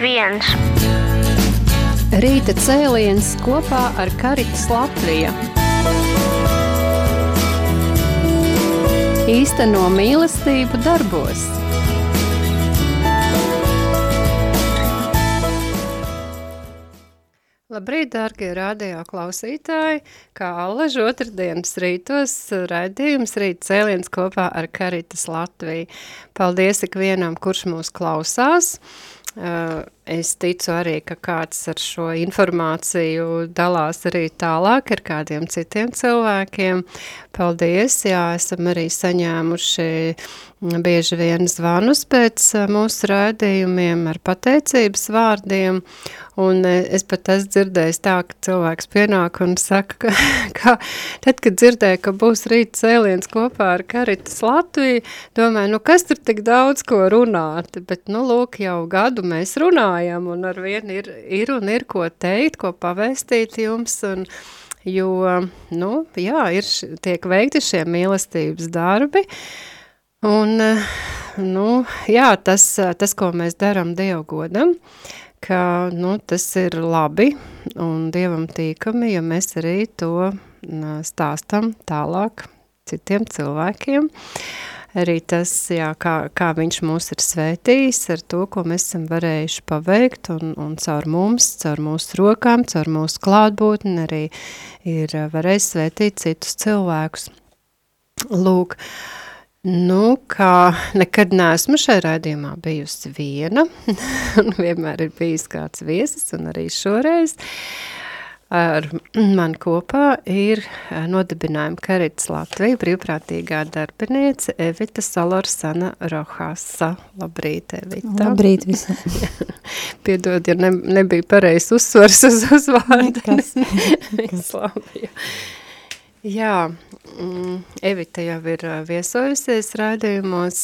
viens. Rīta cēliens kopā ar Karitas Latviju. Īsteno mīlestību darbos. Labrīt, dārgie radio klausītāji! Kā allaž otrdienas rītos raidījums rīt cēliens kopā ar Karitas Latviju. Paldies ikvienam, kurš mūs klausās. Uh, Euh, es ticu arī, ka kāds ar šo informāciju dalās arī tālāk ar kādiem citiem cilvēkiem. Paldies, jā, esam arī saņēmuši bieži vien zvanus pēc mūsu raidījumiem ar pateicības vārdiem, un uh, es pat esmu dzirdējis tā, ka cilvēks pienāk un saka, ka, ka tad, kad dzirdēju, ka būs rīt cēliens kopā ar Karitas Latviju, domāju, nu kas tur tik daudz ko runāt, bet, nu, lūk, jau gadu mēs runājam, un ar vienu ir, ir un ir ko teikt, ko pavēstīt jums, un, jo, nu, jā, ir, tiek veikti šie mīlestības darbi, un, nu, jā, tas, tas ko mēs daram Dievgodam, ka, nu, tas ir labi un Dievam tīkami, ja mēs arī to stāstam tālāk citiem cilvēkiem. Uh, arī tas, jā, kā, kā viņš mūs ir svētījis ar to, ko mēs esam varējuši paveikt un, un caur mums, caur mūsu rokām, caur mūsu klātbūtni arī ir varējis svētīt citus cilvēkus. Lūk, Nu, kā nekad neesmu šajā raidījumā bijusi viena, un vienmēr ir bijis kāds viesis, un arī šoreiz. Uh, ar mani kopā ir eh, nodibinājuma Karits Latvija brīvprātīgā darbiniece Evita Salorsana Rohasa. Labrīt, Evita. Labrīt visam. Piedod, ja ne, nebija pareizs uzsvars uz uzvārdu. Nekas. Nekas. Jā, mm, Evita jau ir viesojusies raidījumos,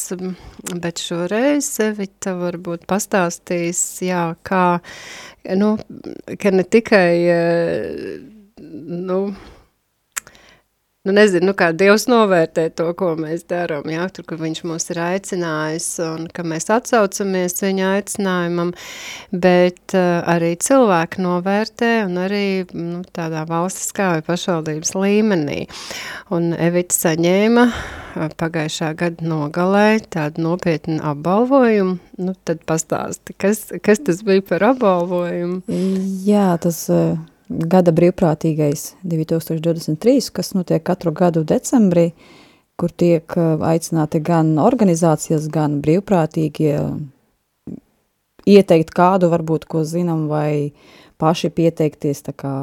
bet šoreiz Evita varbūt pastāstīs, jā, kā, nu, ka ne tikai, nu, nu, nezinu, nu, kā Dievs novērtē to, ko mēs darām, jā, tur, kur viņš mūs ir aicinājis un ka mēs atsaucamies viņa aicinājumam, bet uh, arī cilvēki novērtē un arī nu, tādā valstiskā vai pašvaldības līmenī. Un Evita saņēma uh, pagājušā gada nogalē tādu nopietnu apbalvojumu, nu tad pastāsti, kas, kas tas bija par apbalvojumu? Jā, tas... Uh gada brīvprātīgais 2023, kas notiek katru gadu decembrī, kur tiek uh, aicināti gan organizācijas, gan brīvprātīgie ieteikt kādu, varbūt, ko zinām, vai paši pieteikties tā kā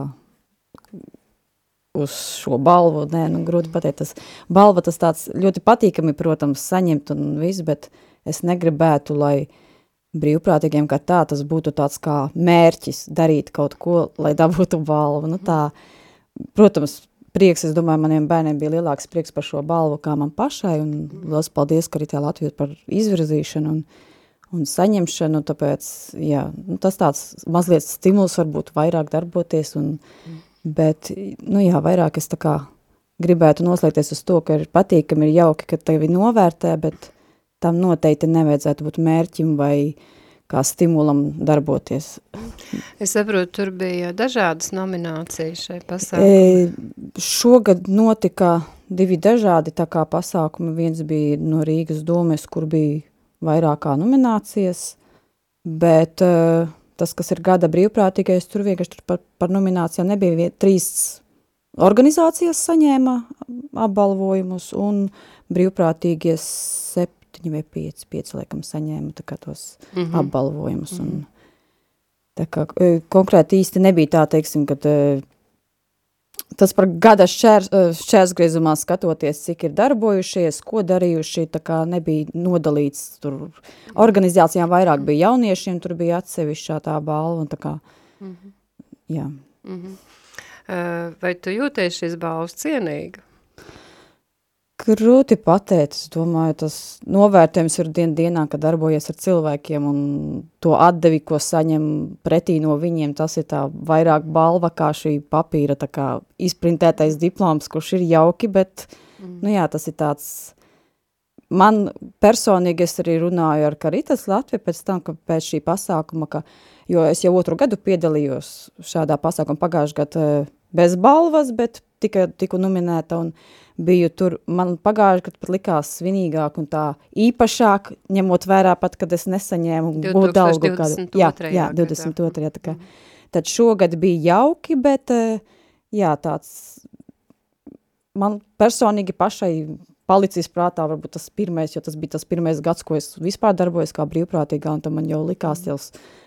uz šo balvu. Nē, nu, grūti pateikt, tas balva tas tāds ļoti patīkami, protams, saņemt un viss, bet es negribētu, lai uh, brīvprātīgiem, ka tā tas būtu tāds kā mērķis darīt kaut ko, lai dabūtu balvu. Nu, tā, protams, prieks, es domāju, maniem bērniem bija lielāks prieks par šo balvu kā man pašai, un liels paldies, ka arī tā Latvija par izvirzīšanu un, un saņemšanu, tāpēc, jā, nu, tas tāds mazliet stimuls varbūt vairāk darboties, un, bet, nu jā, vairāk es tā kā gribētu noslēgties uz to, ka ir patīkami, ir jauki, ka tevi novērtē, bet tam noteikti nevajadzētu būt mērķim vai kā stimulam darboties. Es saprotu, tur bija dažādas nominācijas šai pasākumā. E, šogad notika divi dažādi tā kā pasākumi. Viens bija no Rīgas domes, kur bija vairāk kā nominācijas, bet uh, tas, kas ir gada brīvprātīgais, tur vienkārši tur par, par nominācijām nebija. Vien, trīs organizācijas saņēma apbalvojumus un brīvprātīgies sep, septiņi vai pieci, pieci laikam saņēma tā kā tos mm -hmm. apbalvojumus. Mm -hmm. un, tā kā e, konkrēti īsti nebija tā, teiksim, kad e, tas par gada šķērs, e, šķērsgriezumā skatoties, cik ir darbojušies, ko darījuši, tā kā nebija nodalīts tur organizācijām vairāk bija jauniešiem, tur bija atsevišķā tā balva un tā kā, mm -hmm. jā. Mm -hmm. Vai tu jūties šis balvas cienīga? Grūti pateikt, es domāju, tas novērtējums ir dien dienā, kad darbojies ar cilvēkiem un to atdevi, ko saņem pretī no viņiem, tas ir tā vairāk balva kā šī papīra tā kā izprintētais diploms, kurš ir jauki, bet, mm. nu jā, tas ir tāds man personīgi es arī runāju ar Karitas Latviju pēc tam, ka pēc šī pasākuma, ka, jo es jau otru gadu piedalījos šādā pasākuma pagājušajā gadu bez balvas, bet tika, tiku nominēta un biju tur, man pagājuši, kad pat likās svinīgāk un tā īpašāk, ņemot vērā pat, kad es nesaņēmu būtu algu kādu. Jā, jā, 22. Jā, tā kā. Tad šogad bija jauki, bet jā, tāds man personīgi pašai palicis prātā varbūt tas pirmais, jo tas bija tas pirmais gads, ko es vispār darbojos kā brīvprātīgā, un tam man jau likās jau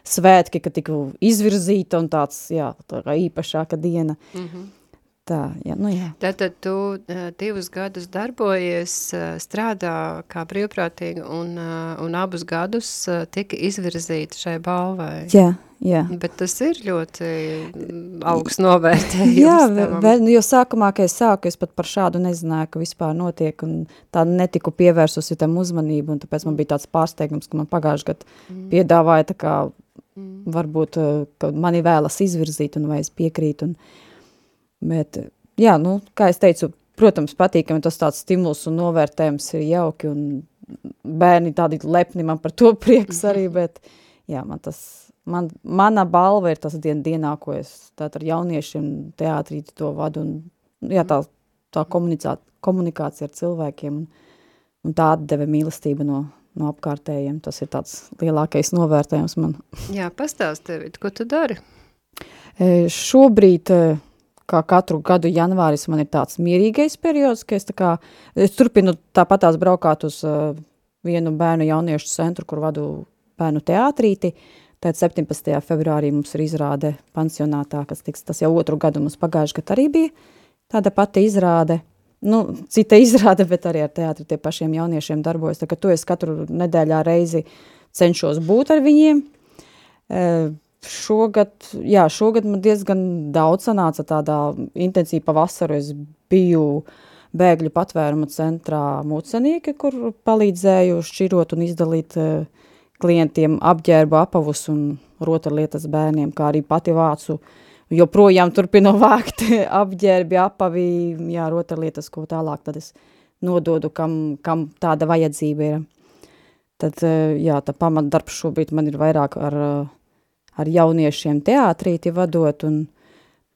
svētki, ka tiku izvirzīta un tāds, jā, tā kā īpašāka diena. Mm -hmm. Tā, jā, nu jā. Tātad tu divus gadus darbojies, strādā kā brīvprātīga un, un abus gadus tika izvirzīta šai balvai. Jā, jā. Bet tas ir ļoti augsts novērtējums. jā, vēl, nu, jo sākumā, kad es sāku, es pat par šādu nezināju, ka vispār notiek un tā netiku pievērsusi tam uzmanību un tāpēc man bija tāds pārsteigums, ka man pagājuši gadu mm. piedāvāja tā kā mm. varbūt, ka mani vēlas izvirzīt un vai es piekrītu un, Bet, jā, nu, kā es teicu, protams, patīkami tas tāds stimuls un novērtējums ir jauki, un bērni tādi lepni man par to prieks arī, bet, jā, man tas, man, mana balva ir tas dien, dienā, ko es tātad ar jauniešiem teātrī to vadu, un, jā, tā, tā komunikācija ar cilvēkiem, un, un tā atdeve mīlestība no, no apkārtējiem, tas ir tāds lielākais novērtējums man. Jā, pastāst tevi, ko tu dari? E, šobrīd, e, kā katru gadu janvāris man ir tāds mierīgais periods, ka es kā, es turpinu tāpatās braukāt uz uh, vienu bērnu jauniešu centru, kur vadu bērnu teātrīti, tad 17. februārī mums ir izrāde pansionātā, kas tiks, tas jau otru gadu mums pagājuši, kad arī bija. Tāda pati izrāde, nu, cita izrāde, bet arī ar teātri tie pašiem jauniešiem darbojas, tā ka to es katru nedēļā reizi cenšos būt ar viņiem, uh, Šogad, jā, šogad man diezgan daudz sanāca tādā intensīva pavasaru. Es biju bēgļu patvēruma centrā Mūcenīke, kur palīdzēju šķirot un izdalīt uh, klientiem apģērbu apavus un rotaļlietas bērniem, kā arī pati vācu joprojām turpinu vākt apģērbi, apavi, jā, rotaļlietas, ko tālāk tad es nododu, kam, kam tāda vajadzība ir. Tad, uh, jā, tā pamatdarbs šobrīd man ir vairāk ar uh, ar jauniešiem teātrīti vadot, un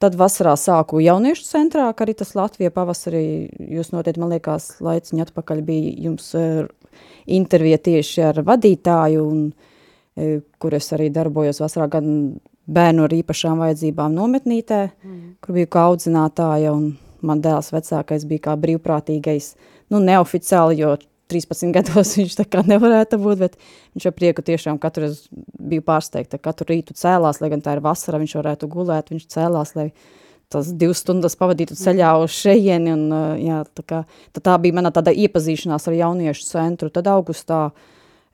tad vasarā sāku jauniešu centrā, ka arī tas Latvija pavasarī, jūs noteikti, man liekas, laiciņi atpakaļ bija jums uh, intervija tieši ar vadītāju, un, uh, kur es arī darbojos vasarā gan bērnu ar īpašām vajadzībām nometnītē, mm. kur biju kā audzinātāja, un man dēls vecākais bija kā brīvprātīgais, nu neoficiāli, jo 13 gados viņš tā kā nevarētu būt, bet viņš ar prieku tiešām katru bija pārsteigta, katru rītu cēlās, lai gan tā ir vasara, viņš varētu gulēt, viņš cēlās, lai tas divas stundas pavadītu ceļā uz šejieni, un jā, tā kā, tā, tā bija mana tāda iepazīšanās ar jauniešu centru, tad augustā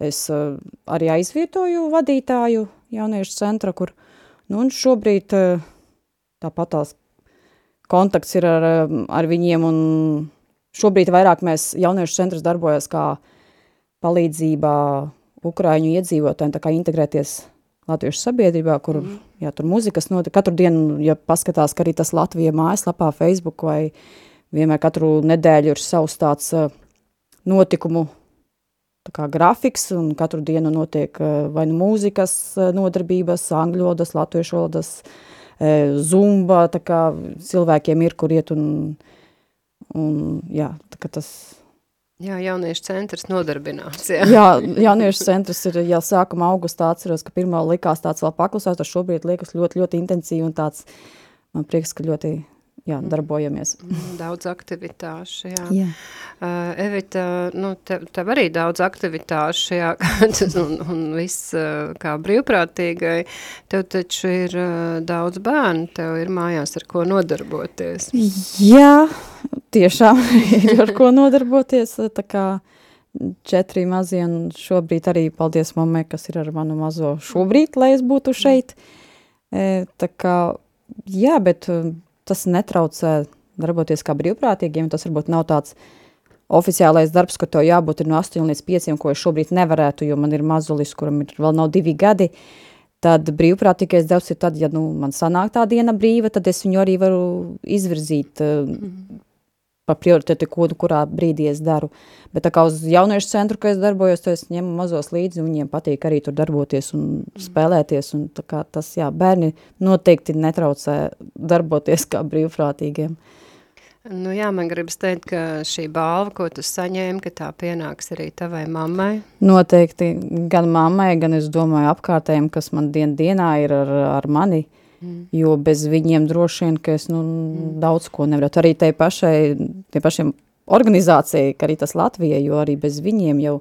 es arī aizvietoju vadītāju jauniešu centra, kur, nu, un šobrīd tāpat tās kontakts ir ar, ar viņiem, un Šobrīd vairāk mēs jauniešu centrs darbojas kā palīdzībā Ukraiņu iedzīvotājiem, tā kā integrēties latviešu sabiedrībā, kur, mm. jā, tur muzikas notiek, katru dienu, ja paskatās, ka arī tas Latvija mājaslapā, Facebook vai vienmēr katru nedēļu ir savs tāds uh, notikumu tā kā grafiks, un katru dienu notiek uh, vai nu mūzikas uh, nodarbības, angļu valodas, latviešu valodas, zumba, tā kā cilvēkiem ir, kur iet un Un, jā, tas... Jā, jauniešu centrs nodarbināts. Jā, jā jauniešu centrs ir jau sākuma augustā atceros, ka pirmā likās tāds vēl paklusās, tas šobrīd liekas ļoti, ļoti intensīvi un tāds, man prieks, ka ļoti jā, mm. darbojamies. Mm, daudz aktivitāšu, jā. jā. Uh, Evita, nu, tev, tev arī daudz aktivitāšu, jā, un, un viss uh, kā brīvprātīgai, tev taču ir uh, daudz bērnu, tev ir mājās ar ko nodarboties. Jā, tiešām ir ar ko nodarboties, tā kā četri mazie, un šobrīd arī paldies mammai, kas ir ar manu mazo šobrīd, lai es būtu šeit. E, tā kā, jā, bet tas netraucē darboties kā brīvprātīgiem, tas varbūt nav tāds oficiālais darbs, ka to jābūt no 8 līdz 5, ko es šobrīd nevarētu, jo man ir mazulis, kuram ir vēl nav divi gadi, tad brīvprātīgais darbs ir tad, ja nu, man sanāk tā diena brīva, tad es viņu arī varu izvirzīt mm -hmm. Par prioritāti, ko, kurā brīdī es daru. Bet tā kā uz jauniešu centru, ka es darbojos, to es ņemu mazos līdzi, un viņiem patīk arī tur darboties un spēlēties, un tas, jā, bērni noteikti netraucē darboties kā brīvprātīgiem. Nu jā, man gribas teikt, ka šī balva, ko tu saņēmi, ka tā pienāks arī tavai mammai. Noteikti gan mammai, gan es domāju apkārtējiem, kas man dien dienā ir ar, ar mani, uh, Mm. Jo bez viņiem droši vien, ka es nu, mm. daudz ko nevaru. Arī tai pašai, tie pašiem organizācijai, ka arī tas Latvija, jo arī bez viņiem jau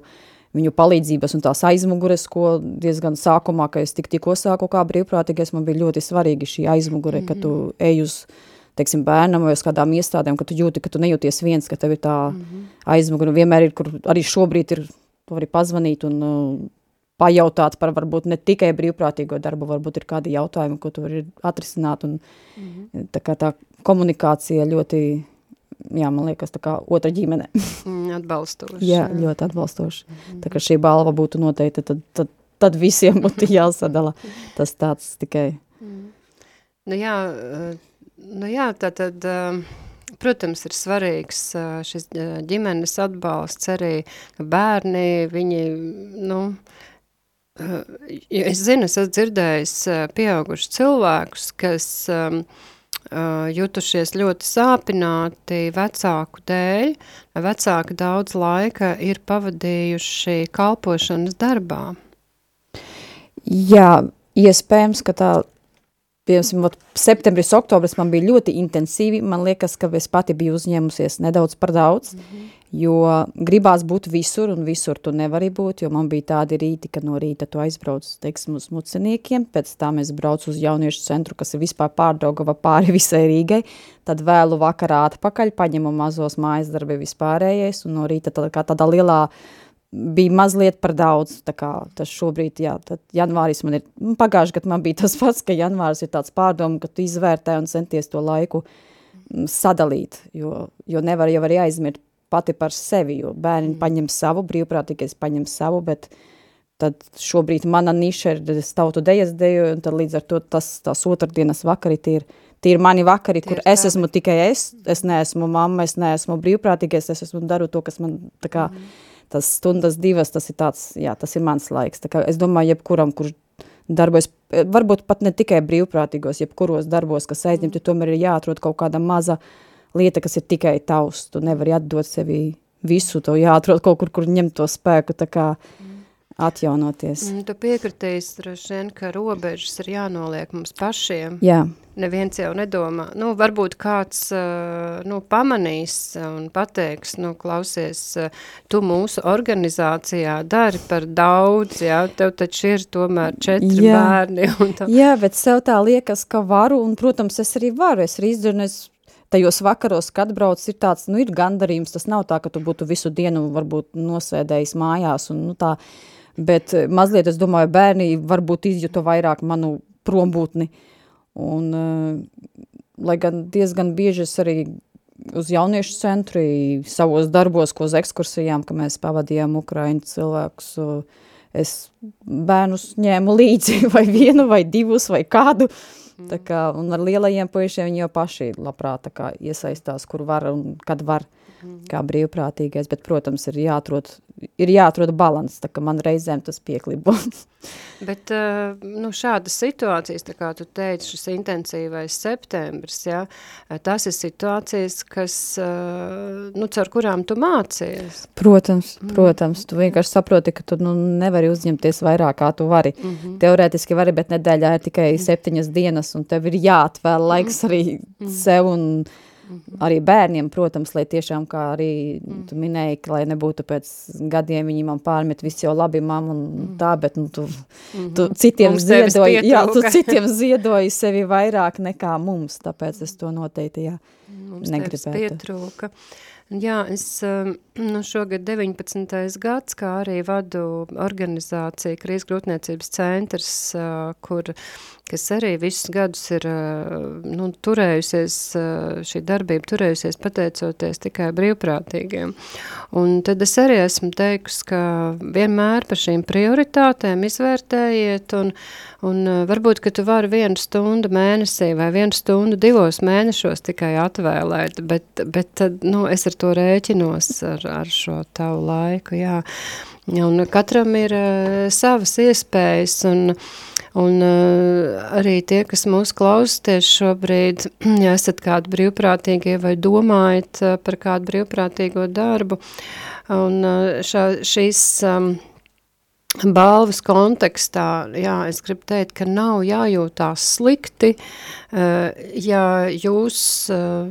viņu palīdzības un tās aizmugures, ko diezgan sākumā, ka es tik tikko sāku kā brīvprātīgais, man bija ļoti svarīgi šī aizmugure, mm -hmm. ka tu mm-hmm. ej uz, teiksim, bērnam vai uz kādām iestādēm, ka tu jūti, ka tu nejūties viens, ka tev ir tā mm -hmm. aizmugure. Vienmēr ir, kur arī šobrīd ir, tu vari pazvanīt un pajautāt par varbūt ne tikai brīvprātīgo darbu, varbūt ir kādi jautājumi, ko tu vari atrisināt, un mm -hmm. tā kā tā komunikācija ļoti, jā, man liekas, tā kā otra ģimene. Mm, atbalstoši. jā, ļoti atbalstoši. Mm -hmm. Tā kā šī balva būtu noteikti, tad, tad, tad visiem būtu jāsadala tas tāds tikai. Mm. Nu jā, nu jā, tā tad... Protams, ir svarīgs šis ģimenes atbalsts arī, bērni, viņi, nu, Es zinu, es esmu dzirdējis pieaugušus cilvēkus, kas um, jutušies ļoti sāpināti vecāku dēļ, vecāki daudz laika ir pavadījuši kalpošanas darbā. Jā, iespējams, ka tā, piemēram, septembris, oktobris man bija ļoti intensīvi, man liekas, ka es pati biju uzņēmusies nedaudz par daudz, mm -hmm jo gribās būt visur, un visur tu nevari būt, jo man bija tādi rīti, ka no rīta tu aizbrauc, teiksim, uz muciniekiem, pēc tam es braucu uz jauniešu centru, kas ir vispār pārdaugava pāri visai Rīgai, tad vēlu vakarā atpakaļ, paņemu mazos mājas darbi vispārējais, un no rīta tā, kā tādā lielā bija mazliet par daudz, tas šobrīd, jā, tad janvāris man ir, nu, pagājuši, kad man bija tas pats, ka janvāris ir tāds pārdomu, ka tu izvērtē un centies to laiku mm, sadalīt, jo, jo nevar jau arī aizmirt pati par sevi, jo bērni mm. paņem savu, brīvprātīgais paņem savu, bet tad šobrīd mana niša ir tautu dejas deju, un tad līdz ar to tas, tās otrdienas vakari tie ir, tie ir mani vakari, tie kur es esmu tikai es, es neesmu mamma, es neesmu brīvprātīgais, es esmu daru to, kas man tā kā, mm. Tas stundas divas, tas ir tāds, jā, tas ir mans laiks, es domāju, jebkuram, kurš darbojas, varbūt pat ne tikai brīvprātīgos, jebkuros darbos, kas aizņemti, mm. tomēr ir jāatrod kaut kāda maza, lieta, kas ir tikai tavs. Tu nevari atdot sevi visu, to jāatrod kaut kur, kur ņemt to spēku, tā kā atjaunoties. Mm, tu piekritīs, vien, ka robežas ir jānoliek mums pašiem. Jā. Neviens jau nedomā. Nu, varbūt kāds nu, pamanīs un pateiks, nu, klausies, tu mūsu organizācijā dari par daudz, jā, tev taču ir tomēr četri jā. bērni. Un tā. Jā, bet sev tā liekas, ka varu, un, protams, es arī varu, es arī izdarinu, es tajos vakaros, kad brauc, ir tāds, nu, ir gandarījums, tas nav tā, ka tu būtu visu dienu varbūt nosēdējis mājās un, nu, tā, bet eh, mazliet, es domāju, bērni varbūt izjuto vairāk manu prombūtni, un, uh, lai gan diezgan bieži es arī uz jauniešu centru, savos darbos, ko uz ekskursijām, ka mēs pavadījām Ukraiņu cilvēkus, es bērnus ņēmu līdzi vai vienu vai divus vai kādu, uh, Mm. Tā kā, un ar lielajiem puišiem viņi jau paši labprāt kā, iesaistās, kur var un kad var, mm. Kā brīvprātīgais, bet, protams, ir jāatrod, ir jāatrod balans, tā kā man reizēm tas pieklibo. bet, uh, nu, šādas situācijas, kā tu teici, šis intensīvais septembris, jā, tas ir situācijas, kas, uh, nu, caur kurām tu mācies. Protams, mm. protams, tu vienkārši saproti, ka tu, nu, nevari uzņemties vairāk, kā tu vari. Mm -hmm. Teorētiski vari, bet nedēļā ir tikai mm. septiņas dienas, un tev ir jāatvēl laiks mm. arī mm. sev un mm. arī bērniem, protams, lai tiešām, kā arī mm. tu minēji, ka, lai nebūtu pēc gadiem viņi man pārmet, viss jau labi, mam, un mm. tā, bet, nu, tu, mm -hmm. tu citiem mums ziedoji, jā, tu citiem ziedoji sevi vairāk nekā mums, tāpēc es to noteikti, jā, mums negribētu. Mums pietrūka. Jā, es nu, šogad 19. gads, kā arī vadu organizāciju Krīzes grūtniecības centrs, kur, kas arī visus gadus ir nu, turējusies, šī darbība turējusies pateicoties tikai brīvprātīgiem. Un tad es arī esmu teikusi, ka vienmēr par šīm prioritātēm izvērtējiet un, un varbūt, ka tu vari vienu stundu mēnesī vai vienu stundu divos mēnešos tikai atvēlēt, bet, bet tad, nu, es ar to rēķinos ar, ar šo tavu laiku, jā. Un katram ir uh, savas iespējas un, un uh, arī tie, kas mūs klausties šobrīd, ja esat kādi brīvprātīgie vai domājat uh, par kādu brīvprātīgo darbu, un šā, šīs um, balvas kontekstā, jā, es gribu teikt, ka nav jājūtās slikti, eh, ja jūs, eh,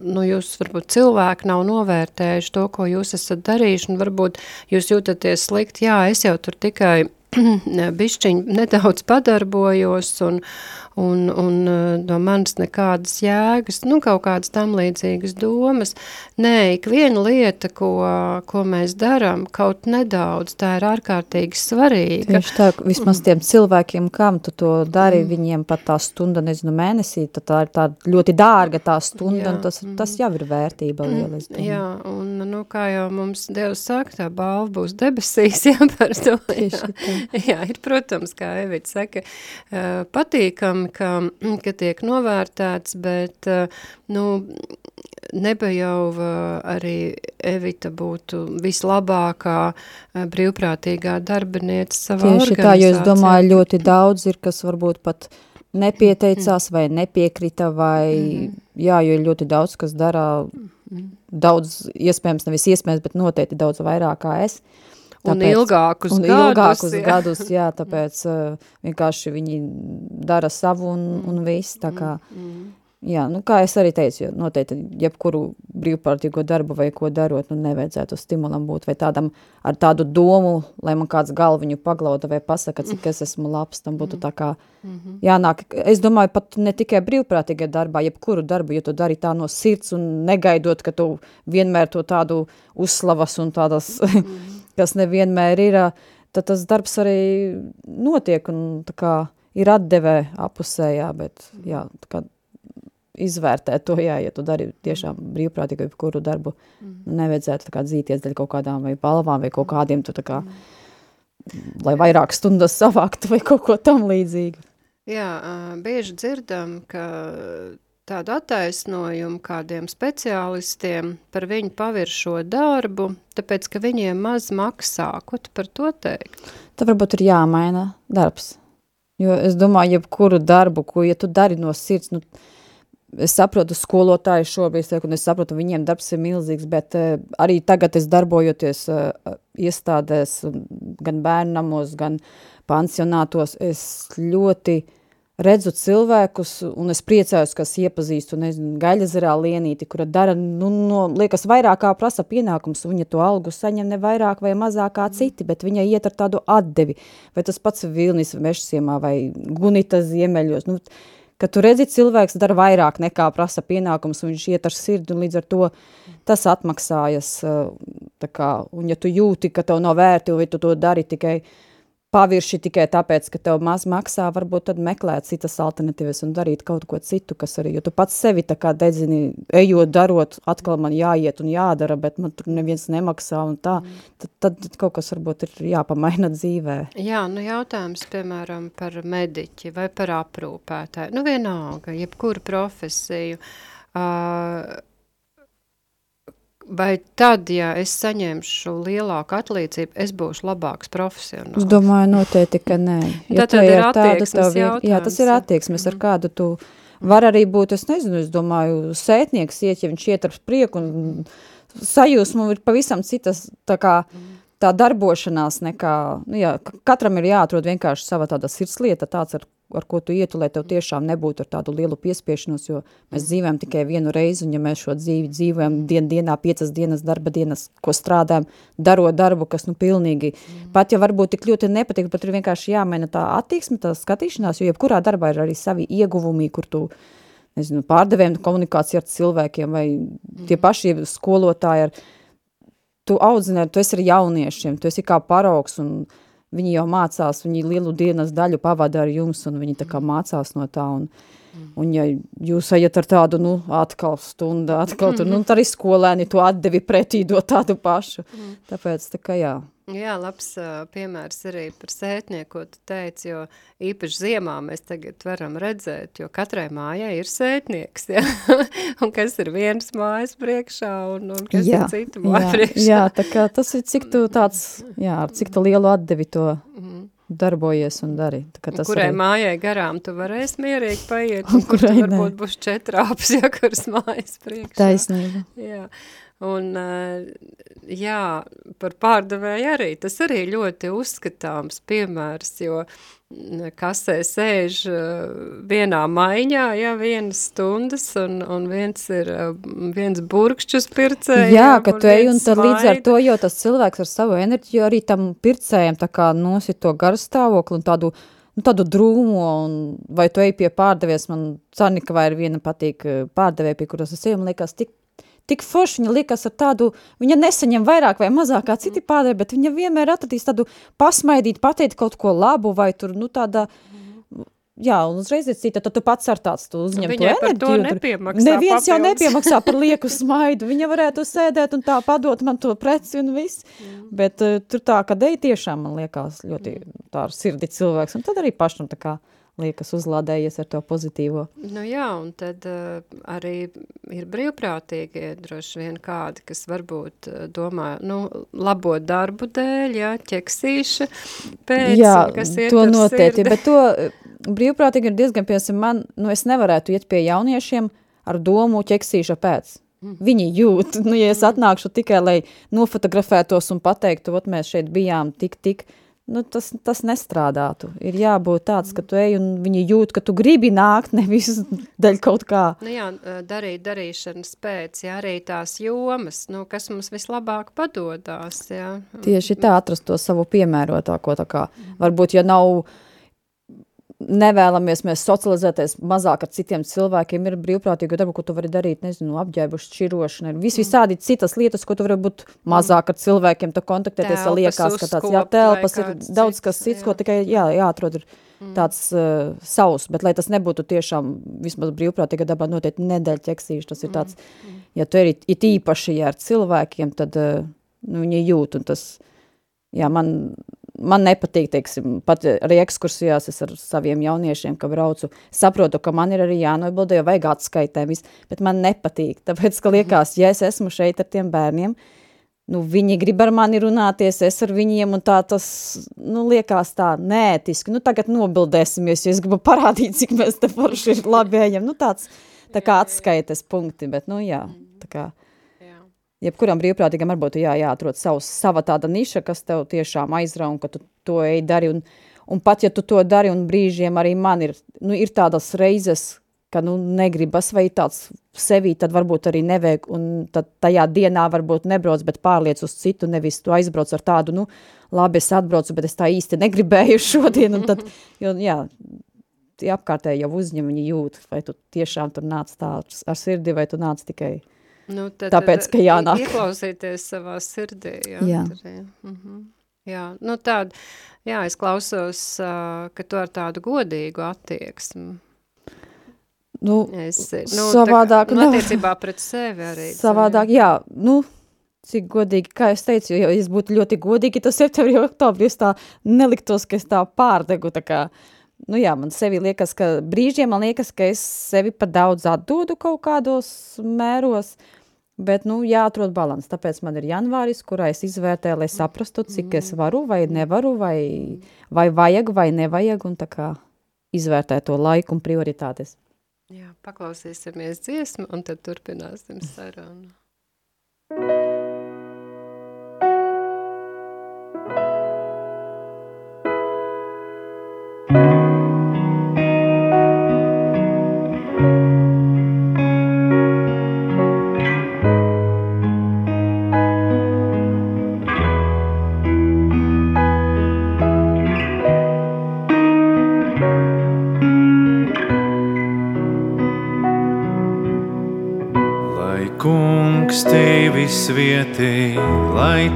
nu, jūs varbūt cilvēki nav novērtējuši to, ko jūs esat darījuši, un varbūt jūs jūtaties slikti, jā, es jau tur tikai bišķiņ nedaudz padarbojos un, un, un eh, no manis nekādas jēgas, nu kaut kādas tam līdzīgas domas. Nē, ik viena lieta, ko, ko mēs darām, kaut nedaudz, tā ir ārkārtīgi svarīga. Tieši tā, vismaz tiem cilvēkiem, kam tu to dari, mm. viņiem pat tā stunda, nezinu, mēnesī, tad tā ir tā ļoti dārga tā stunda, jā, un tas, mm. tas jau ir vērtība liela, es domāju. Jā, un, nu, kā jau mums Dievs saka, tā balva būs debesīs, jā, par to. Jā, jā ir, protams, kā Evita saka, patīkami, ka, ka tiek novērtēts, bet, eh, nu, neba jau eh, arī Evita būtu vislabākā eh, brīvprātīgā darbinieca savā Tieši tā, jo es domāju, ļoti daudz ir, kas varbūt pat nepieteicās vai nepiekrita vai, mm jā, jo ir ļoti daudz, kas dara daudz, iespējams, nevis iespējams, bet noteikti daudz vairāk kā es. Uh, Tāpēc, un ilgākus un gadus. ilgākus jā. gadus, jā, tāpēc uh, vienkārši viņi dara savu un, un viss, tā kā, mm, mm. jā, nu kā es arī teicu, noteikti jebkuru brīvprātīgo darbu vai ko darot, nu nevajadzētu stimulam būt, vai tādam ar tādu domu, lai man kāds galviņu paglauda vai pasaka, cik es esmu labs, tam būtu tā kā mm-hmm. jānāk, es domāju, pat ne tikai brīvprātīgā darbā, jebkuru darbu, jo tu dari tā no sirds un negaidot, ka tu vienmēr to tādu uzslavas un tādas mm kas nevienmēr ir, tad tas darbs arī notiek un tā kā ir atdevē apusējā, bet jā, tā kā izvērtēt to, jā, ja tu dari tiešām brīvprātīgi vai kuru darbu, mm. nevajadzētu tā kā dzīties dēļ kaut kādām vai balvām vai kaut kādiem, tu tā kā, mm. lai vairāk stundas savāktu vai kaut ko tam līdzīgu. Jā, bieži dzirdam, ka tādu attaisnojumu kādiem speciālistiem par viņu paviršo darbu, tāpēc, ka viņiem maz maksā. Ko tu par to teikt? Tad varbūt ir jāmaina darbs. Jo es domāju, jebkuru darbu, ko, ja tu dari no sirds, nu, es saprotu skolotāju šobrīd, un es saprotu, viņiem darbs ir milzīgs, bet uh, arī tagad es darbojoties uh, iestādēs, gan bērnamos, gan pansionātos, es ļoti uh, redzu cilvēkus, un es priecājos, kas iepazīstu, nezinu, gaļazarā lienīti, kura dara, nu, no, liekas, vairāk kā prasa pienākums, viņa to algu saņem ne vairāk vai mazāk kā citi, bet viņa iet ar tādu atdevi, vai tas pats Vilnis Mešsiemā vai Gunita Ziemeļos, nu, ka tu redzi, cilvēks dara vairāk nekā prasa pienākums, un viņš iet ar sirdi, un līdz ar to tas atmaksājas, tā kā, un ja tu jūti, ka tev nav vērti, vai tu to dari tikai, uh, pavirši tikai tāpēc, ka tev maz maksā, varbūt tad meklēt citas alternatīvas un darīt kaut ko citu, kas arī, jo tu pats sevi tā kā dedzini, ejot, darot, atkal man jāiet un jādara, bet man tur neviens nemaksā un tā, mm. tad, tad, tad kaut kas varbūt ir jāpamaina dzīvē. Jā, nu jautājums, piemēram, par mediķi vai par aprūpētāju, nu vienalga, jebkuru profesiju, uh, Vai tad, ja es saņemšu lielāku atlīdzību, es būšu labāks profesionāls? Es domāju, noteikti, ka nē. Ja tad ir attieksmes tāda, jautājums. Jā, tas ir attieksmes, ar kādu tu var arī būt, es nezinu, es domāju, sētnieks iet, ja viņš iet ar prieku un sajūsmu ir pavisam citas, tā kā, tā darbošanās nekā, nu jā, katram ir jāatrod vienkārši sava tāda sirdslieta, tāds, ar ar ko tu ietu, lai tev tiešām nebūtu ar tādu lielu piespiešanos, jo mēs dzīvojam tikai vienu reizi, un ja mēs šo dzīvi dzīvojam dien dienā, piecas dienas, darba dienas, ko strādājam, darot darbu, kas nu pilnīgi, mm. pat ja varbūt tik ļoti nepatīk, bet ir vienkārši jāmaina tā attieksme, tā skatīšanās, jo jebkurā darbā ir arī savi ieguvumi, kur tu nezinu, pārdevējiem, komunikācija ar cilvēkiem vai tie Mhm. paši skolotāji ar, tu audzini, tu esi ar jauniešiem, tu esi kā paraugs un viņi jau mācās, viņi lielu dienas daļu pavada ar jums un viņi tā kā mācās no tā un, un ja jūs ejat ar tādu, nu, atkal stundu, atkal tur, nu, tad arī skolēni to atdevi pretī dot tādu pašu. Tāpēc, tā kā jā. Jā, labs ā, piemērs arī par sētnieku, ko tu teici, jo īpaši ziemā mēs tagad varam redzēt, jo katrai mājai ir sētnieks, ja? un kas ir viens mājas priekšā un, un kas jā, ir citu māja jā, priekšā. jā, tā kā tas ir cik tu tāds, jā, ar cik tu lielu atdevi to darbojies un dari. Kurai arī, mājai garām tu varēsi mierīgi paiet, Un un kurai varbūt būs četrāps, ja kuras mājas priekšā. taisnība. Jā, un ā, jā, par pārdevēju arī, tas arī ļoti uzskatāms piemērs, jo mm, kasē sēž ā, vienā maiņā, jā, vienas stundas, un, un viens ir, ā, viens burkšķus pircējiem. Jā, ka tu ej un tad līdz ar smaida. to jau tas cilvēks ar savu enerģiju arī tam pircējiem tā kā nosit to garstāvokli un tādu, nu, tādu drūmo, un vai tu ej pie pārdevies, man Carnika vai ir viena patīk eh, pārdevēja, pie kuras es eju, man liekas tik, tik forši, viņa liekas ar tādu, viņa nesaņem vairāk vai mazāk kā citi pārdevēji, bet viņa vienmēr atradīs tādu pasmaidīt, pateikt kaut ko labu vai tur, nu, tāda, Jā, un uzreiz ir cita, tad tu pats ar tāds tu uzņem to Viņai par to enerģiju. tur- nepiemaksā Neviens jau papildus. nepiemaksā par lieku smaidu. Viņa varētu sēdēt un tā padot man to preci un viss. Mm. Bet uh, tur tā, ka dei tiešām man liekas ļoti tā ar sirdi cilvēks. Un tad arī pašam tā kā liekas uzlādējies ar to pozitīvo. Nu jā, un tad uh, arī ir brīvprātīgie droši vien kādi, kas varbūt uh, domā, nu, labo darbu dēļ, jā, ķeksīša pēc, Jā, kas iet to noteikti, bet to eh, brīvprātīgi ir diezgan, piemēram, man, nu es nevarētu iet pie jauniešiem ar domu ķeksīša pēc. Mm. Viņi jūt, nu, ja es atnākšu tikai, lai nofotografētos un pateiktu, ot mēs šeit bijām tik, tik, nu, tas, tas nestrādātu. Ir jābūt tāds, ka tu ej un viņi jūt, ka tu gribi nākt, nevis daļ kaut kā. Nu jā, darīt darīšanas pēc, jā, arī tās jomas, nu, kas mums vislabāk padodās, jā. Tieši tā atrast to savu piemērotāko, tā kā varbūt, ja nav nevēlamies mēs socializēties mazāk ar citiem cilvēkiem, ir brīvprātīga darba, ko tu vari darīt, nezinu, apģērbu šķirošana, ir vis visādi citas lietas, ko tu vari būt mazāk ar cilvēkiem, tā kontaktēties, ja liekas, ka tāds, jā, telpas ir daudz kas cits, jā. ko tikai, jā, jāatrod ir tāds uh, savs, bet lai tas nebūtu tiešām vismaz brīvprātīga dabā noteikti nedēļ ķeksīši, tas ir tāds, ja tu eri it īpaši, ja ar cilvēkiem, tad uh, nu, viņi jūt, un tas, jā, man, man nepatīk, teiksim, pat arī ekskursijās es ar saviem jauniešiem, ka braucu, saprotu, ka man ir arī jānobilda, jo vajag atskaitē viss, bet man nepatīk, tāpēc, ka liekas, ja es esmu šeit ar tiem bērniem, nu, viņi grib ar mani runāties, es ar viņiem, un tā tas, nu, liekas tā nētiski, nu, tagad nobildēsimies, jo es gribu parādīt, cik mēs te forši ir labi ejam, nu, tāds, tā kā atskaites punkti, bet, nu, jā, tā kā. Jebkuram brīvprātīgam varbūt jā, jāatrod savs, sava tāda niša, kas tev tiešām aizrauj un ka tu to ej dari. Un, un pat ja tu to dari un brīžiem arī man ir, nu, ir tādas reizes, ka nu, negribas vai tāds sevī, tad varbūt arī nevajag, un tad tajā dienā varbūt nebrauc, bet pārliec uz citu, nevis tu aizbrauc ar tādu, nu, labi, es atbraucu, bet es tā īsti negribēju šodien, un tad, jo, jā, apkārtēji jau uzņem, viņi jūt, vai tu tiešām tur nāc tā ar sirdi, vai tu nāc tikai Nu, tad, Tāpēc, ka jānāk. Ieklausīties savā sirdī. Jā. Jā. Tur, jā. Mhm. jā. Nu, tāda, jā, es klausos, uh, ka tu ar tādu godīgu attieksmi. Nu, Esi, savādāk tā, nu, attiecībā pret sevi arī. savādāk, jā, nu, cik godīgi, kā es teicu, ja es būtu ļoti godīgi, tad septembrī, oktobrī es tā neliktos, ka es tā pārdegu, tā kā, nu jā, man sevi liekas, ka brīžiem man liekas, ka es sevi pa daudz atdodu kaut kādos mēros, bet, nu, jāatrod balans, tāpēc man ir janvāris, kurā es izvērtēju, lai saprastu, cik es varu vai nevaru, vai, vai vajag vai nevajag, un tā kā izvērtēt to laiku un prioritātes. Jā, paklausīsimies dziesmu un tad turpināsim sarunu.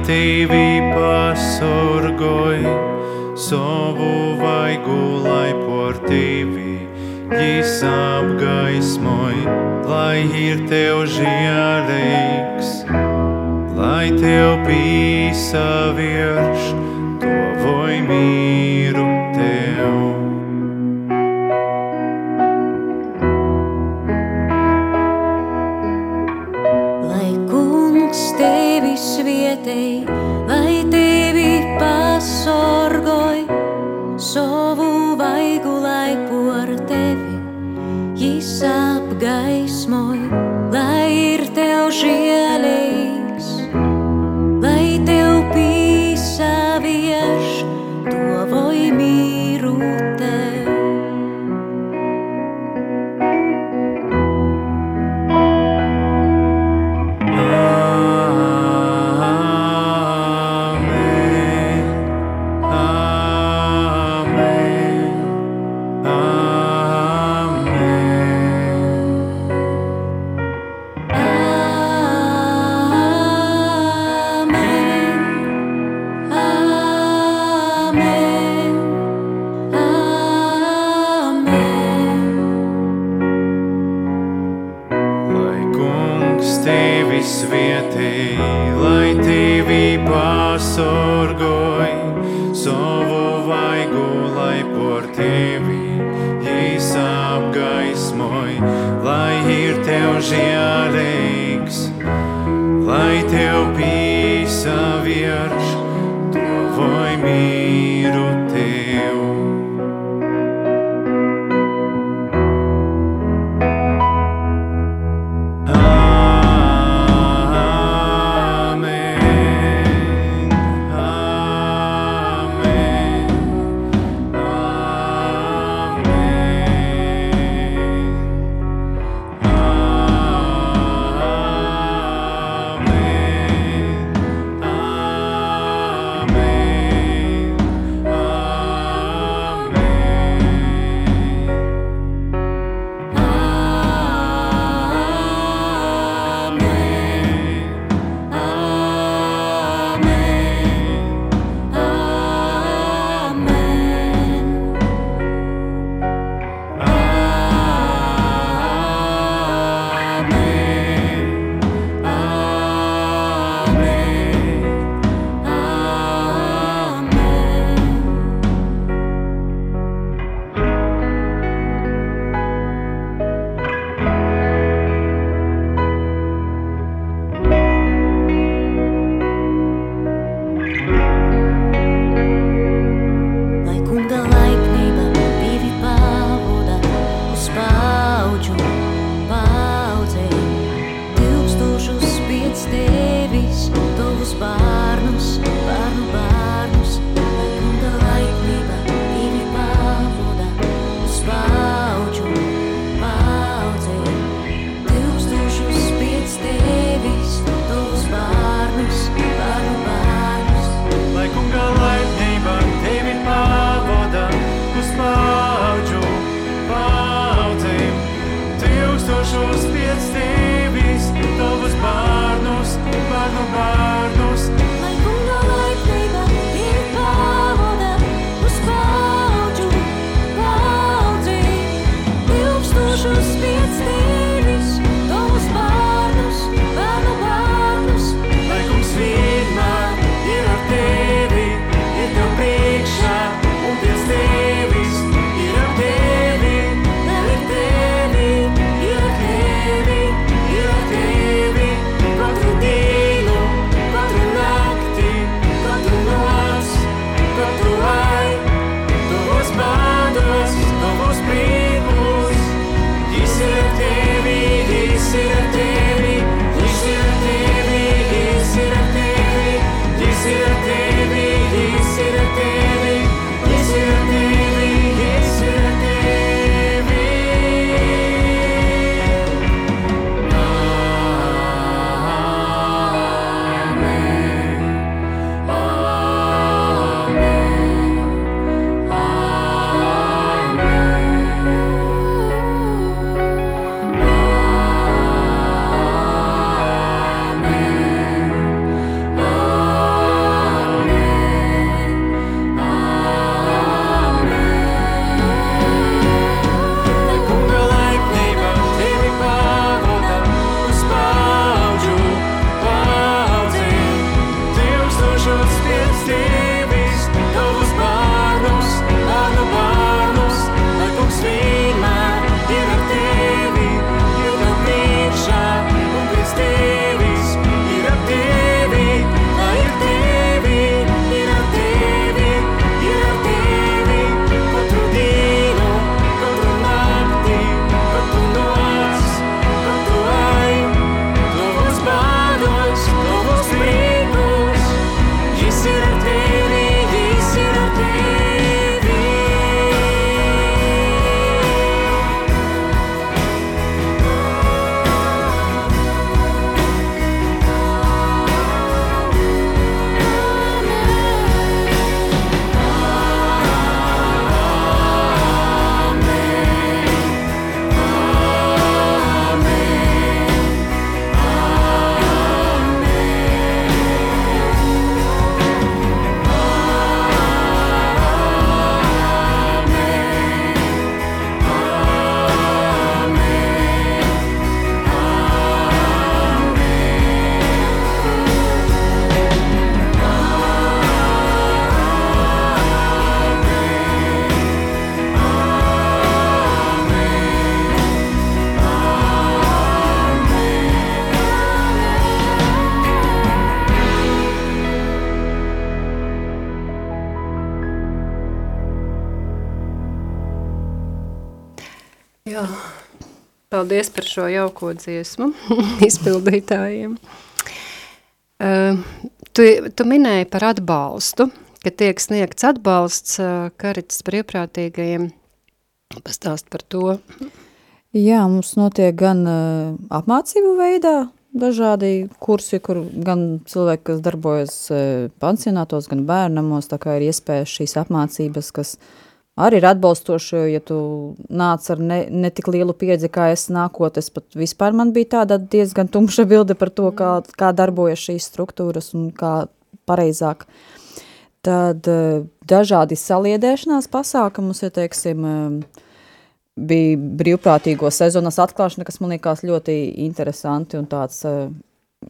tevī sorgoi, sovu vai gulai por tevi, jis apgaismoj, lai ir tev žiareiks, lai tev pīsa virš, tuvoj mīru tev. Paldies par šo jauko dziesmu izpildītājiem. Uh, tu, tu minēji par atbalstu, ka tiek sniegts atbalsts uh, karitas brīvprātīgajiem. Pastāst par to. Jā, mums notiek gan uh, apmācību veidā, dažādi kursi, kur gan cilvēki, kas darbojas uh, pansionātos, gan bērnamos, tā kā ir iespējas šīs apmācības, kas arī ir atbalstoši, ja tu nāc ar ne, ne tik lielu pieredzi, kā es nākot, es pat vispār man bija tāda diezgan tumša bilde par to, kā, kā darbojas šīs struktūras un kā pareizāk. Tad uh, dažādi saliedēšanās pasākumus, ja teiksim, uh, bija brīvprātīgo sezonas atklāšana, kas man liekas ļoti interesanti un tāds eh,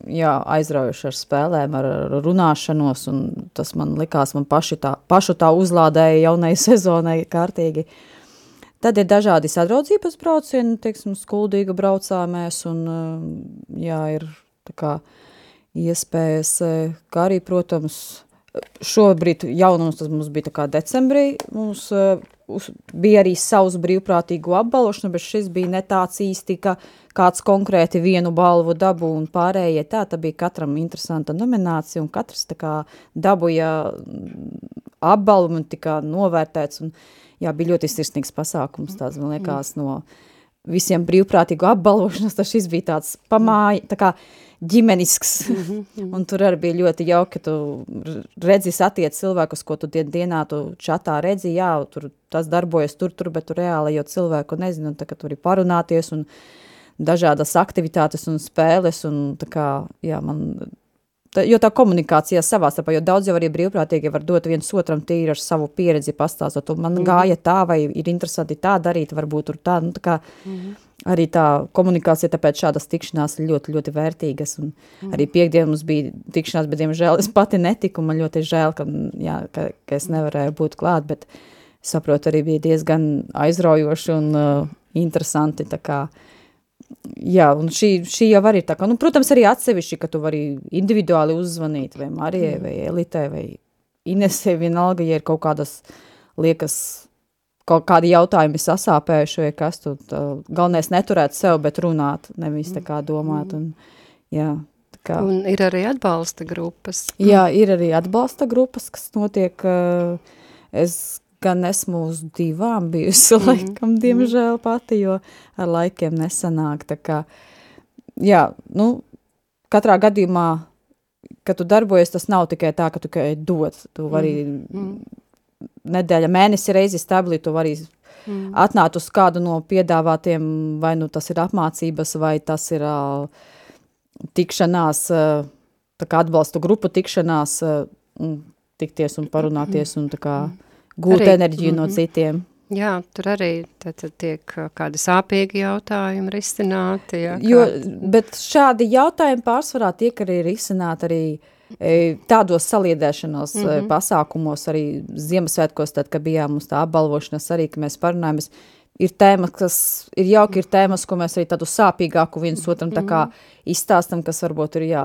jā, aizraujoši ar spēlēm, ar, ar runāšanos, un tas man likās, man paši tā, pašu tā uzlādēja jaunai sezonai kārtīgi. Tad ir dažādi sadraudzības braucieni, teiksim, skuldīga braucāmēs, un eh, jā, ir kā iespējas, eh, kā arī, protams, šobrīd jaunums tas mums bija tā kā decembrī, mums uz, bija arī savs brīvprātīgu apbalvošanu, bet šis bija ne tāds īsti, ka kāds konkrēti vienu balvu dabu un pārējie tā, tā bija katram interesanta nominācija un katrs tā kā dabuja apbalvu un tika novērtēts. Un jā, bija ļoti sirsnīgs pasākums tāds, man liekas, no visiem brīvprātīgu apbalvošanas, tas šis bija tāds pamāja, tā kā ģimenisks, mm -hmm. un tur arī bija ļoti jauki, tu redzi satiec cilvēkus, ko tu dien, dienā tu čatā redzi, jā, tur tas darbojas tur, tur, bet tu reāli jau cilvēku nezinu, tā, ka tur ir parunāties, un dažādas aktivitātes un spēles, un tā kā, jā, man Tā, jo tā komunikācija savā starpā, jo daudz jau arī brīvprātīgi var dot viens otram tīri ar savu pieredzi pastāstot, man mm -hmm. gāja tā, vai ir interesanti tā darīt, varbūt tur tā, nu tā kā mm -hmm. Arī tā komunikācija, tāpēc šādas tikšanās ir ļoti, ļoti vērtīgas, un mm. arī piekdien mums bija tikšanās, bet, diemžēl, es pati netiku, man ļoti žēl, ka, jā, ka, ka es nevarēju būt klāt, bet saprotu, arī bija diezgan aizraujoši un uh, interesanti, kā, Jā, un šī, šī jau arī tā kā, nu, protams, arī atsevišķi, ka tu vari individuāli uzzvanīt vai Marijai, vai Elitei, vai Inesē, vienalga, ja ir kaut kādas liekas, kaut kādi jautājumi sasāpējuši, vai kas tu, tā, galvenais neturēt sev, bet runāt, nevis tā kā domāt, un, jā, tā kā. Un ir arī atbalsta grupas. Jā, ir arī atbalsta grupas, kas notiek, es gan esmu uz divām bijusi, mm. laikam, diemžēl pati, jo ar laikiem nesanāk, tā kā, jā, nu, katrā gadījumā, kad tu darbojies, tas nav tikai tā, ka tu tikai dod, tu vari mm. Nedēļa, mēnesi reizi stabili, tu vari mm. atnākt uz kādu no piedāvātiem, vai nu tas ir apmācības, vai tas ir uh, tikšanās, uh, tā kā atbalstu grupu tikšanās, uh, tikties un parunāties, un tā kā mm gūt arī, enerģiju mm -hmm. no citiem. Jā, tur arī tad, tad tiek kādi sāpīgi jautājumi risināti. Jā, jo, bet šādi jautājumi pārsvarā tiek arī risināti arī e, tādos saliedēšanos mm -hmm. pasākumos, arī Ziemassvētkos, tad, kad bijām uz tā apbalvošanas arī, mēs parunājamies, ir tēmas, kas ir jauki, ir tēmas, ko mēs arī tādu sāpīgāku viens otram tā kā izstāstam, kas varbūt ir, jā,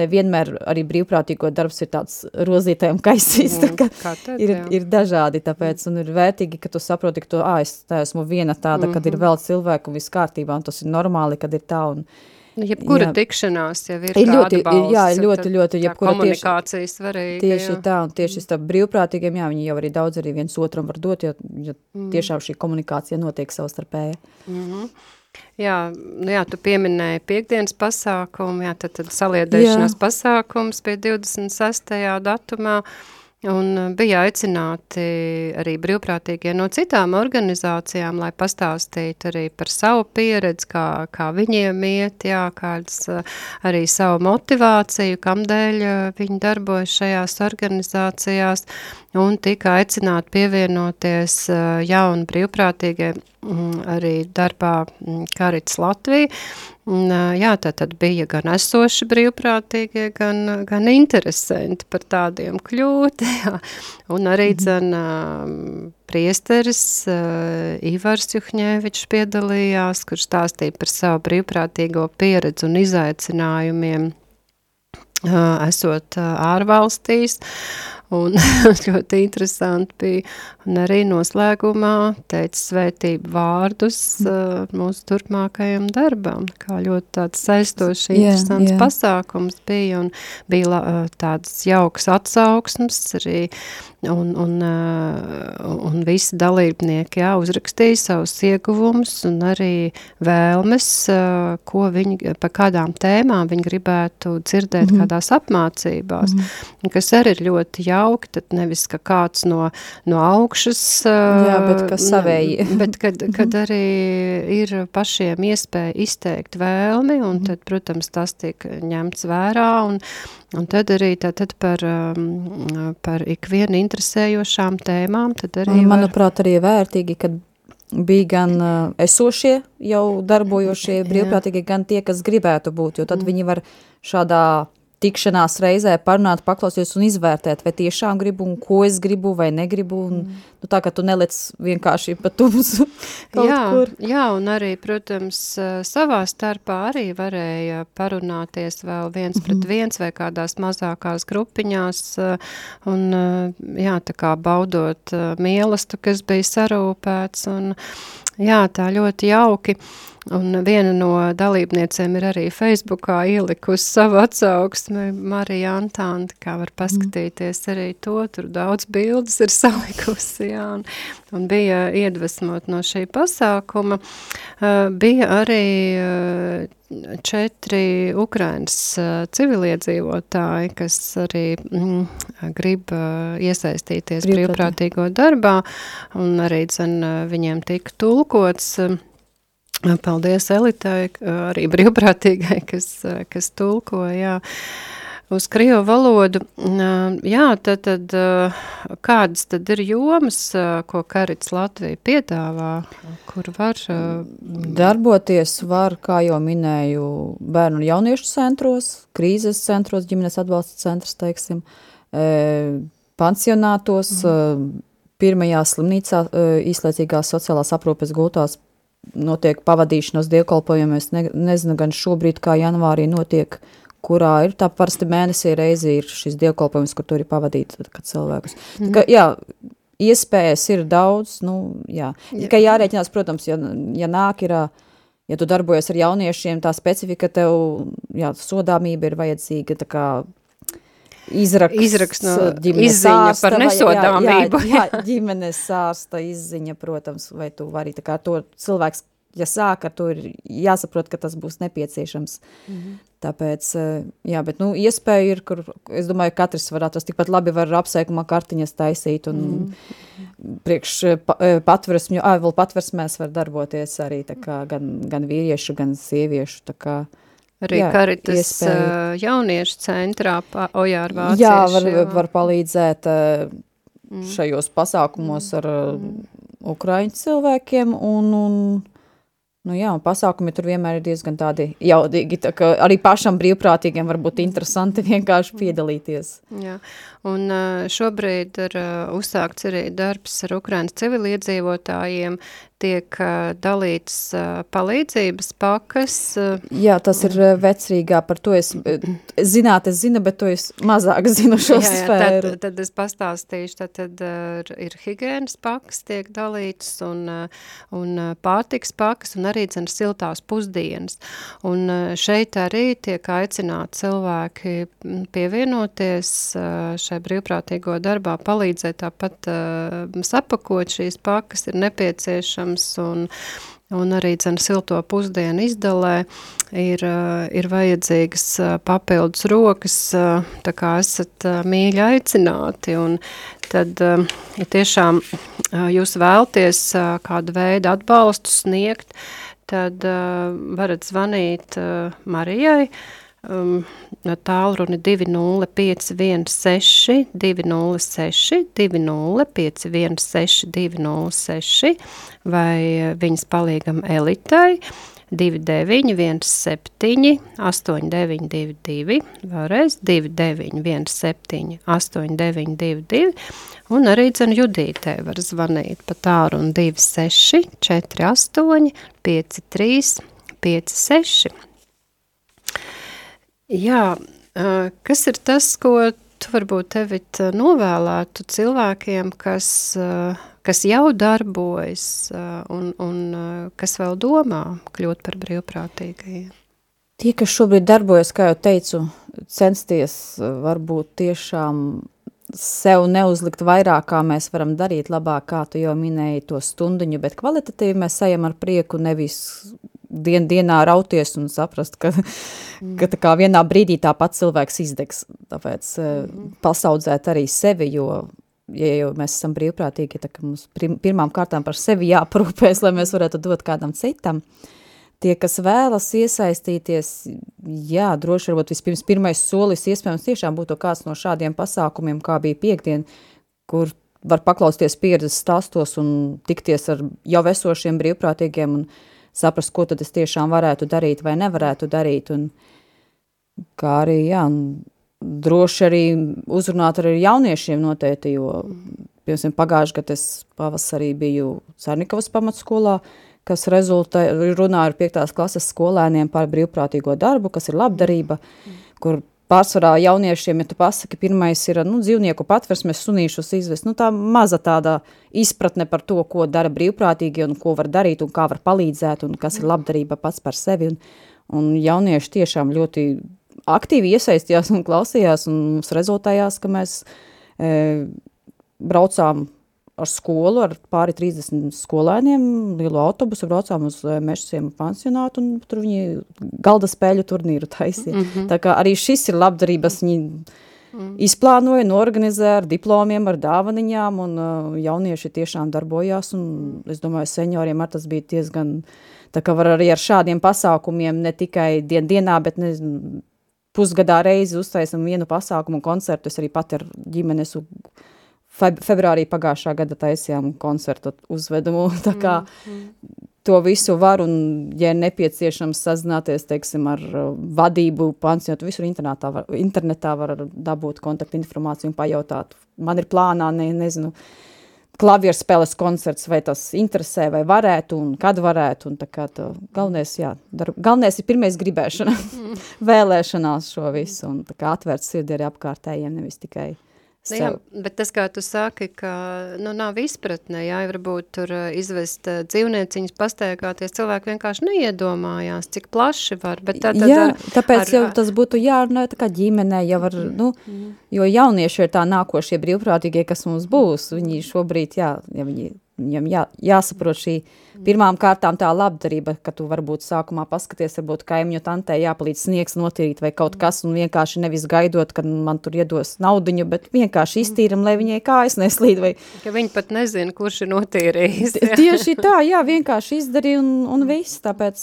nevienmēr arī brīvprātīgo darbs ir tāds rozītēm kaisīs, tā kā tad, ir, jā. ir dažādi, tāpēc, un ir vērtīgi, ka tu saproti, ka tu, ā, es tā esmu viena tāda, mm -hmm. kad ir vēl cilvēku un viss kārtībā, un tas ir normāli, kad ir tā, un, jebkura jā. tikšanās jau ir, ir ļoti, atbalsts, jā, ļoti, ļoti, jebkura komunikācija svarīga. Tieši jā. tā, un tieši starp brīvprātīgiem, jā, viņi jau arī daudz arī viens otram var dot, jo, jo mm. tiešām šī komunikācija notiek savstarpēji. Mm -hmm. Jā, nu jā, tu pieminēji piekdienas pasākumu, jā, tad, tad saliedēšanās jā. pasākums pie 26. datumā. Uh, Un uh, bija aicināti arī brīvprātīgie no citām organizācijām, lai pastāstītu arī par savu pieredzi, kā, kā viņiem iet, jā, kādas uh, arī savu motivāciju, kamdēļ uh, viņi darbojas šajās organizācijās, un tika aicināti pievienoties jaunu brīvprātīgie mm, arī darbā mm, Karits Latvija, Jā, tā tad bija gan esoši brīvprātīgie, gan, gan interesanti par tādiem kļūt, jā. un arī mhm. dzen priesteris Ivars Juhņēvičs piedalījās, kurš stāstīja par savu brīvprātīgo pieredzi un izaicinājumiem esot ārvalstīs, un ļoti interesanti bija, un arī noslēgumā teica svētību vārdus uh, mūsu turpmākajam darbam, kā ļoti tāds saistošs, interesants jā, jā. pasākums bija, un bija uh, tāds jauks atsauksmes arī un, un, uh, un visi dalībnieki jā, uzrakstīja savus ieguvumus un arī vēlmes, uh, ko viņi, pa kādām tēmām viņi gribētu dzirdēt mm -hmm. kādās apmācībās, mm -hmm. kas arī ir ļoti jauki, tad nevis, ka kāds no, no augšas, jā, bet ka savēji. bet kad, kad mhm. arī ir pašiem iespēja izteikt vēlmi, un mhm. tad, protams, tas tiek ņemts vērā, un, Un tad arī tātad par, um, par ikvienu interesējošām tēmām. Tad arī un, manuprāt, var... arī vērtīgi, kad bija gan uh, esošie jau darbojošie brīvprātīgi, gan tie, kas gribētu būt, jo tad mm. viņi var šādā tikšanās reizē parunāt, paklausīties un izvērtēt, vai tiešām gribu un ko es gribu vai negribu. Un, mm. nu, tā kā tu neliec vienkārši pa tumsu kaut jā, kur. Jā, un arī, protams, savā starpā arī varēja parunāties vēl viens mm pret mhm. viens vai kādās mazākās grupiņās un, jā, tā kā baudot mielastu, kas bija sarūpēts un, jā, tā ļoti jauki. Un viena no dalībniecēm ir arī Facebookā ielikusi savu atsauksmi Marija Antānta, kā var paskatīties arī to, tur daudz bildes ir salikusi, jā, un, un bija iedvesmot no šī pasākuma. Uh, bija arī uh, četri Ukrainas uh, civiliedzīvotāji, kas arī mm, grib uh, iesaistīties brīvprātīgo darbā, un arī, dzen, viņiem tika tulkots, uh, Paldies Elitai, arī brīvprātīgai, kas, kas tulko, jā, uz krievu valodu. Jā, tad, tad kādas tad ir jomas, ko Karits Latvija piedāvā, kur var... Darboties var, kā jau minēju, bērnu un jauniešu centros, krīzes centros, ģimenes atbalsta centrs, teiksim, pansionātos, mm. pirmajā slimnīcā īslaicīgās sociālās aprūpes gultās notiek pavadīšanos dievkalpojumiem. Es ne, nezinu gan šobrīd, kā janvārī notiek, kurā ir tā parasti mēnesī reizi ir šis dievkalpojums, kur tur ir pavadīt cilvēkus. Mm. Ka, jā, iespējas ir daudz, nu, jā. Tikai jā. jārēķinās, protams, ja, ja nāk ir, ja tu darbojies ar jauniešiem, tā specifika tev, jā, sodāmība ir vajadzīga, tā kā izraksts, izraksts no izziņa ārsta, par nesodāmību. Jā, jā, jā, ģimenes ārsta izziņa, protams, vai tu vari, tā kā to cilvēks, ja sāk ar to, ir jāsaprot, ka tas būs nepieciešams. Mm -hmm. Tāpēc, eh, jā, bet, nu, iespēja ir, kur, es domāju, katrs var atrast, tikpat labi var apsēkumā kartiņas taisīt un mm -hmm. priekš eh, pa, eh, patversmju, ā, vēl patversmēs var darboties arī, tā kā, gan, gan vīriešu, gan sieviešu, tā kā, Arī jā, Karitas iespēja. jauniešu centrā Ojāra Vācieši. Jā, var, var palīdzēt mm. šajos pasākumos ar mm. ukraiņu cilvēkiem un, un Nu jā, un pasākumi tur vienmēr ir diezgan tādi jaudīgi, tā ka arī pašam brīvprātīgiem var būt interesanti vienkārši piedalīties. Jā, un šobrīd ir uzsākts arī darbs ar Ukrainas civiliedzīvotājiem, tiek dalīts palīdzības pakas. Jā, tas ir vecrīgā, par to es, zināt, es zinu, bet to es mazāk zinu šo jā, jā, sfēru. Tad, tad es pastāstīšu, tad, tad ir higienas pakas tiek dalītas un, un pārtiks pakas un arī dzen siltās pusdienas. Un šeit arī tiek aicināti cilvēki pievienoties šai brīvprātīgo darbā, palīdzēt tāpat sapakot šīs pakas ir nepieciešams pieejams un, un arī dzen silto pusdienu izdalē ir, eh, ir vajadzīgas eh, papildus rokas, eh, tā kā esat mīļi aicināti un tad, ja tiešām jūs vēlties kādu veidu atbalstu sniegt, tad varat zvanīt Marijai, um, tālruni 20516 206 20516 206 vai viņas palīgam elitai? 2917 8922 vēlreiz 2917 8922 un arī dzenu Judītē var zvanīt pa tāru un 26 48 53 56 Jā, kas ir tas, ko tu varbūt tevi novēlētu cilvēkiem, kas, kas jau darbojas un, un kas vēl domā kļūt par brīvprātīgajiem? Tie, kas šobrīd darbojas, kā jau teicu, censties varbūt tiešām sev neuzlikt vairāk, kā mēs varam darīt labāk, kā tu jau minēji to stundiņu, bet kvalitatīvi mēs ejam ar prieku nevis dien, dienā rauties un saprast, ka, mm. ka tā kā vienā brīdī tāpat cilvēks izdegs. Tāpēc mm. pasaudzēt arī sevi, jo, ja jau mēs esam brīvprātīgi, ka mums pirmām kārtām par sevi jāparūpēs, lai mēs varētu dot kādam citam. Tie, kas vēlas iesaistīties, jā, droši varbūt vispirms pirmais solis iespējams tiešām būtu kāds no šādiem pasākumiem, kā bija piekdien, kur var paklausties pieredzes stāstos un tikties ar jau esošiem brīvprātīgiem un uh, saprast, ko tad es tiešām varētu darīt vai nevarētu darīt. Un, kā arī, jā, droši arī uzrunāt arī jauniešiem noteikti, jo, piemēram, pagājuši, kad es pavasarī biju Cernikavas pamatskolā, kas rezultē, runāja ar piektās klases skolēniem par brīvprātīgo darbu, kas ir labdarība, kur pārsvarā jauniešiem, ja tu pasaki, pirmais ir nu, dzīvnieku patversmes, sunīšus izvest, nu tā maza tāda izpratne par to, ko dara brīvprātīgi un ko var darīt un kā var palīdzēt un kas ir labdarība pats par sevi. Un, un jaunieši tiešām ļoti aktīvi iesaistījās un klausījās un mums rezultējās, ka mēs e, braucām ar skolu, ar pāri 30 skolēniem, lielu autobusu braucām uz eh, Mešasiem pansionātu, un tur viņi galda spēļu turnīru taisīja. Mm -hmm. Tā kā arī šis ir labdarības, viņi mm. izplānoja, norganizēja ar diplomiem, ar dāvaniņām, un uh, jaunieši tiešām darbojās, un es domāju, senioriem ar tas bija diezgan, tā kā var arī ar šādiem pasākumiem, ne tikai dien dienā, bet nezinu, pusgadā reizi uztaisam vienu pasākumu koncertu, es arī pat ar ģimenes februārī pagājušā gada taisījām koncertu uzvedumu, tā kā mm, to visu var un, ja nepieciešams sazināties, teiksim, ar uh, vadību, pansionātu, visur internetā var, internetā var dabūt kontaktu informāciju un pajautāt. Man ir plānā, ne, nezinu, klavieru spēles koncerts, vai tas interesē, vai varētu, un kad varētu, un to galvenais, jā, dar, galvenais ir pirmais gribēšana, mm. vēlēšanās šo visu, un tā kā atvērt sirdi arī apkārtējiem, nevis tikai Nu, jā, bet tas, kā tu saki, ka nu, nav izpratne, jā, varbūt tur izvest dzīvnieciņus, pastaigāties, cilvēki vienkārši neiedomājās, cik plaši var. Bet tā, tad jā, ar, tāpēc ar, jau tas būtu jārunā tā kā ģimenē, jau var, mm, nu, mm. jo jaunieši ir tā nākošie brīvprātīgie, kas mums būs, viņi šobrīd, jā, ja viņi Viņam jā, jāsaprot šī pirmām kārtām tā labdarība, ka tu varbūt sākumā paskaties, varbūt kaimiņu tantē jāpalīdz sniegs notīrīt vai kaut kas, un vienkārši nevis gaidot, kad man tur iedos naudiņu, bet vienkārši iztīram, lai viņai kājas neslīd. Vai... Ka viņi pat nezina, kurš ir notīrījis. Jā. Tieši tā, jā, vienkārši izdarīja un, un viss, tāpēc,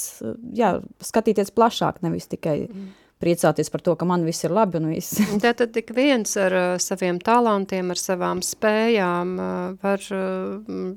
jā, skatīties plašāk, nevis tikai... Mm priecāties par to, ka man viss ir labi un viss. Tātad tik viens ar uh, saviem talantiem, ar savām spējām uh, var uh,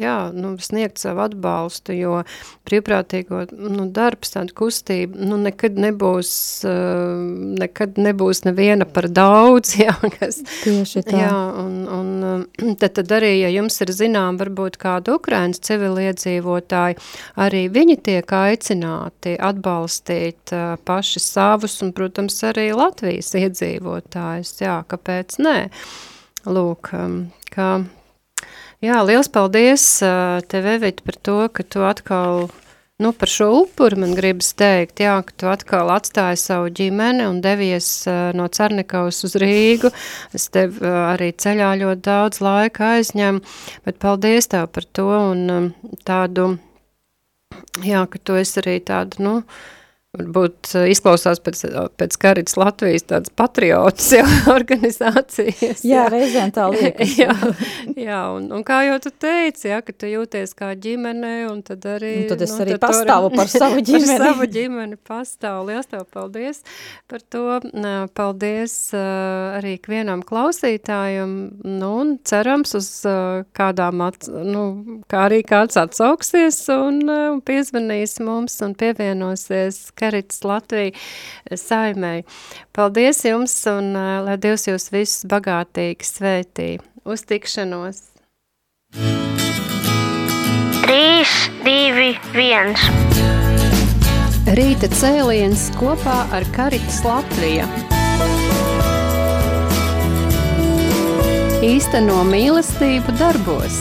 jā, nu, sniegt savu atbalstu, jo brīvprātīgo nu, darbs, tāda kustība, nu, nekad nebūs, uh, nekad nebūs neviena par daudz, jā, kas, Tieši tā. Jā, un, un tad, tad arī, ja jums ir zinām, varbūt kāda Ukrainas civiliedzīvotāji, arī viņi tiek aicināti atbalstīt uh, paši savu savus un, protams, arī Latvijas iedzīvotājus. Jā, kāpēc nē? Lūk, um, kā, jā, liels paldies uh, tev, Evita, par to, ka tu atkal Nu, par šo upuri man gribas teikt, jā, ka tu atkal atstāji savu ģimeni un devies uh, no Cernikavas uz Rīgu. Es tev uh, arī ceļā ļoti daudz laika aizņem, bet paldies tev par to un um, tādu, jā, ka tu esi arī tādu, nu, uh, varbūt eh, izklausās pēc, pēc Karitas Latvijas tādas patriotas jau, organizācijas. Jā, jā. reizēm tā liekas. jā, jā un, un kā jau tu teici, jā, ka tu jūties kā ģimene, un tad arī... Un tad es nu, arī pastāvu par savu ģimeni. par savu ģimeni pastāvu. Liels tev paldies par to. Paldies uh, arī vienam klausītājam, nu, un cerams uz uh, kādām, at, nu, kā arī kāds atsauksies un, un piezvanīs mums un pievienosies, ka Karitas Latvija saimei. Paldies jums un uh, lai Dievs jūs visus bagātīgi svētī. Uz tikšanos! 3, 2, 1. Rīta cēliens kopā ar Karitas Latviju. īsteno mīlestību darbos.